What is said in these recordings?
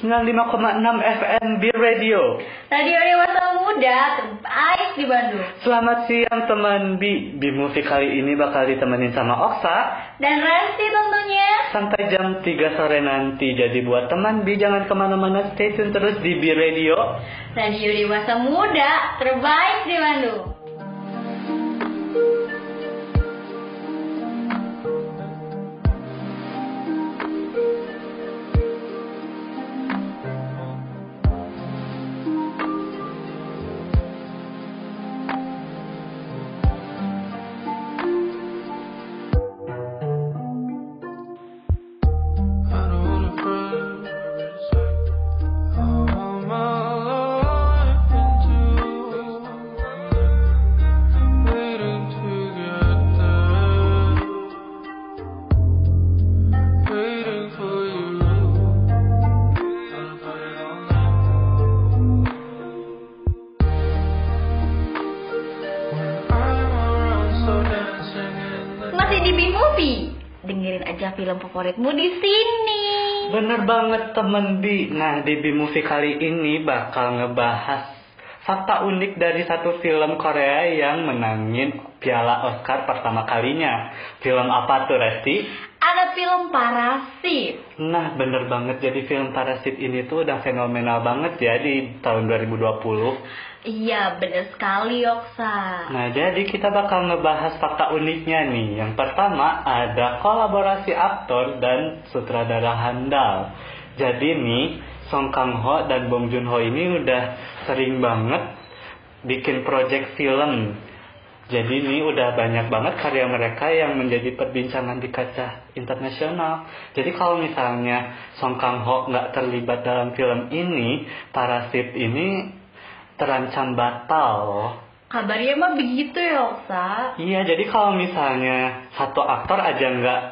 95,6 FM B Radio. Radio Dewasa Muda terbaik di Bandung. Selamat siang teman Bi. Bi Movie kali ini bakal ditemenin sama Oksa. Dan Resti tentunya. Sampai jam 3 sore nanti. Jadi buat teman Bi jangan ke mana-mana. Stay tune terus di B Radio. Radio Dewasa Muda terbaik di Bandung. Film favoritmu di sini. Bener banget temen Bi. Nah di B Movie kali ini bakal ngebahas fakta unik dari satu film Korea yang menangin piala Oscar pertama kalinya. Film apa tuh Resti? Ada film Parasit. Nah bener banget jadi film Parasit ini tuh udah fenomenal banget ya di tahun 2020. Iya, bener sekali Yoksa. Nah jadi kita bakal ngebahas fakta uniknya nih. Yang pertama ada kolaborasi aktor dan sutradara handal. Jadi nih Song Kang Ho dan Bong Joon Ho ini udah sering banget bikin project film. Jadi ini udah banyak banget karya mereka yang menjadi perbincangan di kaca internasional. Jadi kalau misalnya Song Kang Ho nggak terlibat dalam film ini, Parasit ini terancam batal loh. Kabarnya mah begitu Yoksa. Iya, jadi kalau misalnya satu aktor aja nggak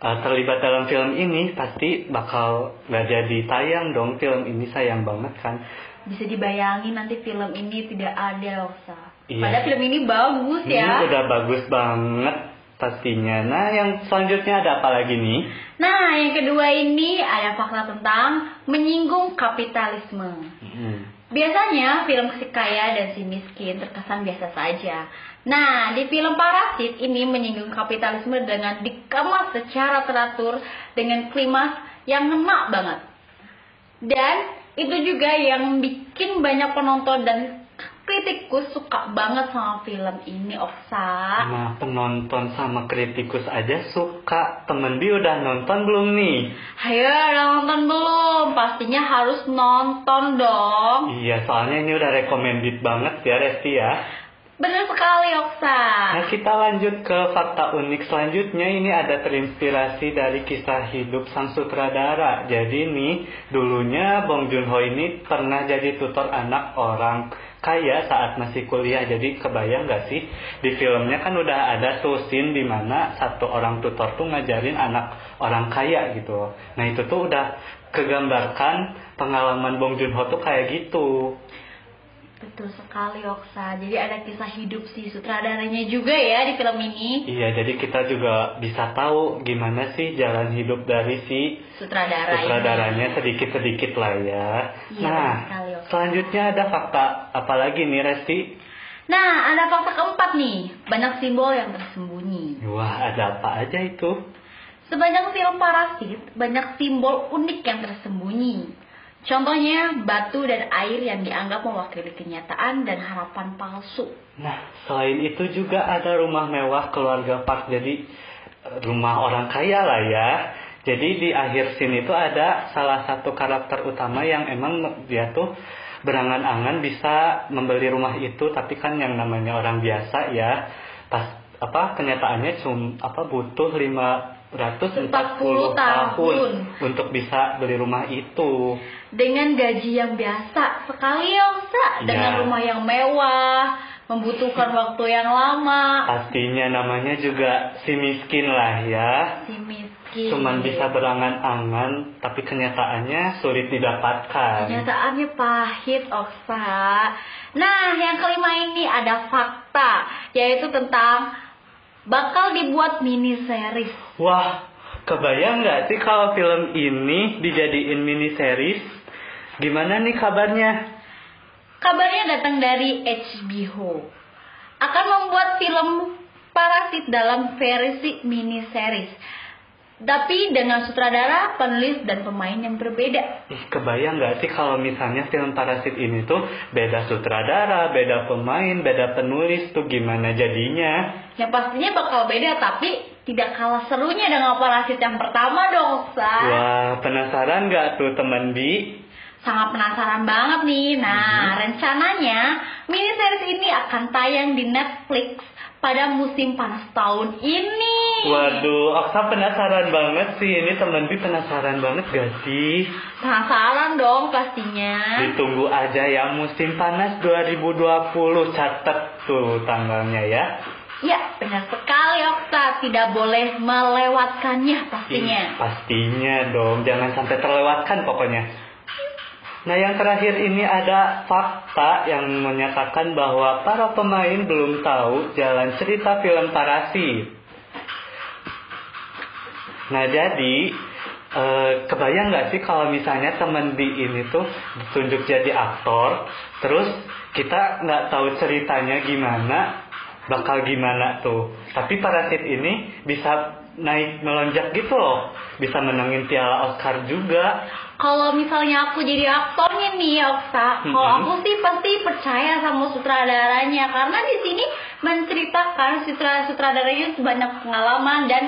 uh, terlibat dalam film ini, pasti bakal nggak jadi tayang dong film ini sayang banget kan. Bisa dibayangin nanti film ini tidak ada Yoksa. Iya. Padahal film ini bagus Ini ya. udah bagus banget pastinya. Nah, yang selanjutnya ada apa lagi nih? Nah, yang kedua ini ada fakta tentang menyinggung kapitalisme. Hmm. Biasanya film si kaya dan si miskin terkesan biasa saja. Nah, di film Parasit ini menyinggung kapitalisme dengan dikemas secara teratur dengan klimaks yang ngena banget. Dan itu juga yang bikin banyak penonton dan kritikus suka banget sama film ini, Oksa. Nah, penonton sama kritikus aja suka. Temen Bi udah nonton belum nih? Ayo, udah nonton belum? Pastinya harus nonton dong. Iya, soalnya ini udah recommended banget ya, Resti ya. Bener sekali, Oksa. Nah kita lanjut ke fakta unik selanjutnya ini ada terinspirasi dari kisah hidup sang sutradara. Jadi nih dulunya Bong Joon Ho ini pernah jadi tutor anak orang kaya saat masih kuliah. Jadi kebayang gak sih di filmnya kan udah ada tuh scene di mana satu orang tutor tuh ngajarin anak orang kaya gitu. Nah itu tuh udah kegambarkan pengalaman Bong Joon Ho tuh kayak gitu. Betul sekali, Oksa. Jadi ada kisah hidup si sutradaranya juga ya di film ini. Iya, jadi kita juga bisa tahu gimana sih jalan hidup dari si Sutradara sutradaranya sedikit-sedikit lah ya. Iya, nah, sekali, Oka. selanjutnya ada fakta apa lagi nih Resti? Nah, ada fakta keempat nih. Banyak simbol yang tersembunyi. Wah, ada apa aja itu? Sepanjang film Parasit, banyak simbol unik yang tersembunyi. Contohnya, batu dan air yang dianggap mewakili kenyataan dan harapan palsu. Nah, selain itu juga ada rumah mewah keluarga Park. Jadi rumah orang kaya lah ya. Jadi di akhir scene itu ada salah satu karakter utama yang emang dia tuh berangan-angan bisa membeli rumah itu, tapi kan yang namanya orang biasa ya, pas apa kenyataannya cum apa butuh 540 tahun. tahun untuk bisa beli rumah itu. Dengan gaji yang biasa sekali. Dengan Ya. rumah yang mewah, membutuhkan waktu yang lama. Pastinya namanya juga si miskin lah ya. Si miskin. Cuman bisa berangan-angan, tapi kenyataannya sulit didapatkan. Kenyataannya pahit, Oksa. Nah, yang kelima ini ada fakta, yaitu tentang bakal dibuat mini series. Wah, kebayang nggak sih kalau film ini dijadiin mini series? Gimana nih kabarnya? Kabarnya datang dari HBO. Akan membuat film Parasit dalam versi mini series. Tapi dengan sutradara, penulis, dan pemain yang berbeda. Ih, kebayang nggak sih kalau misalnya film Parasit ini tuh beda sutradara, beda pemain, beda penulis tuh gimana jadinya? Yang pastinya bakal beda, tapi tidak kalah serunya dengan Parasit yang pertama dong, Sa. Wah, penasaran nggak tuh teman Bi? Sangat penasaran banget nih. Nah, rencananya mini series ini akan tayang di Netflix pada musim panas tahun ini. Waduh, Oksa penasaran banget sih. Ini teman Bi penasaran banget gak sih? Penasaran dong pastinya. Ditunggu aja ya musim panas 2020 catet tuh tanggalnya ya. Ya, benar sekali Okta. Tidak boleh melewatkannya pastinya. Ih, pastinya dong, jangan sampai terlewatkan pokoknya. Nah yang terakhir ini ada fakta yang menyatakan bahwa para pemain belum tahu jalan cerita film Parasit. Nah jadi eh, kebayang nggak sih kalau misalnya teman di ini tuh ditunjuk jadi aktor, terus kita nggak tahu ceritanya gimana, bakal gimana tuh. Tapi Parasit ini bisa naik melonjak gitu loh, bisa menangin piala Oscar juga. Kalau misalnya aku jadi aktornya nih, Okta, kalau Mhm. aku sih pasti percaya sama sutradaranya karena di sini menceritakan sutra sutradaranya banyak pengalaman dan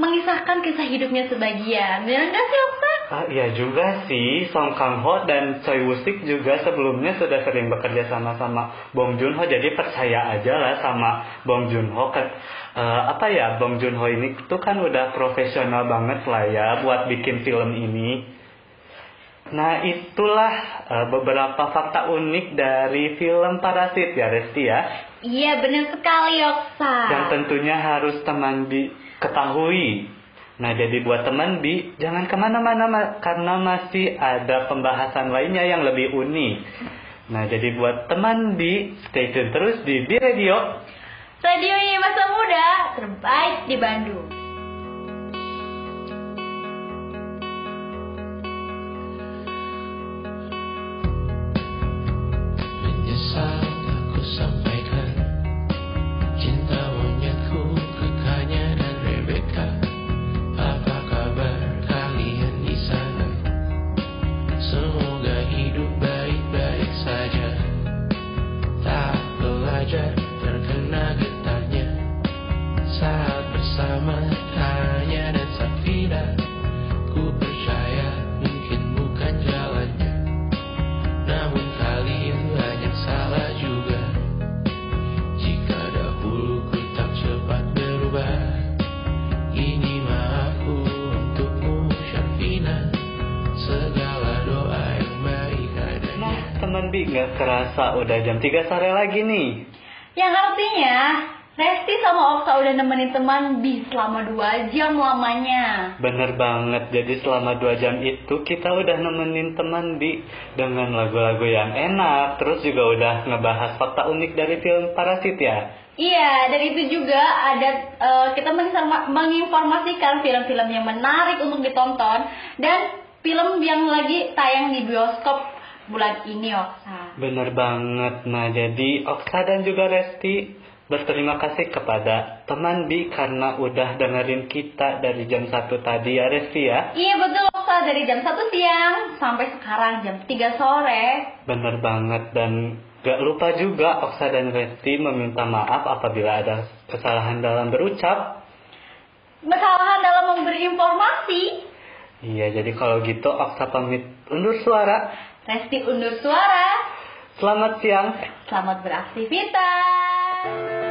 mengisahkan kisah hidupnya sebagian. Benar nggak sih, Okta? Ah, iya juga sih, Song Kang Ho dan Choi Woo Sik juga sebelumnya sudah sering bekerja sama-sama Bong Joon Ho, jadi percaya aja lah sama Bong Joon Ho. Kan, eh, apa ya, Bong Joon Ho ini tuh kan udah profesional banget lah ya buat bikin film ini. Nah itulah eh, beberapa fakta unik dari film Parasit ya Resti ya. Iya, benar sekali, Okta. Yang tentunya harus teman Bi ketahui. Nah jadi buat teman Bi jangan ke mana-mana Ma- karena masih ada pembahasan lainnya yang lebih unik. Nah jadi buat teman Bi stay tune terus di Bi Radio. Radionya masa muda terbaik di Bandung. Nggak kerasa udah jam 3 sore lagi nih. Yang artinya Resti sama Okta udah nemenin teman Bi selama 2 jam lamanya. Bener banget, jadi selama 2 jam itu kita udah nemenin teman Bi dengan lagu-lagu yang enak, terus juga udah ngebahas fakta unik dari film Parasit ya. Iya, dan itu juga ada eh, kita menginforma- menginformasikan film-film yang menarik untuk ditonton dan film yang lagi tayang di bioskop bulan ini, Okta. Bener banget. Nah, jadi Oksa dan juga Resti berterima kasih kepada teman Bi karena udah dengerin kita dari jam 1 tadi ya Resti ya. Iya betul, Okta dari jam 1 siang sampai sekarang jam 3 sore. Bener banget dan gak lupa juga Oksa dan Resti meminta maaf apabila ada kesalahan dalam berucap. Kesalahan dalam memberi informasi. Iya, jadi kalau gitu Oksa pamit undur suara. Resti undur suara. Selamat siang. Selamat beraktivitas.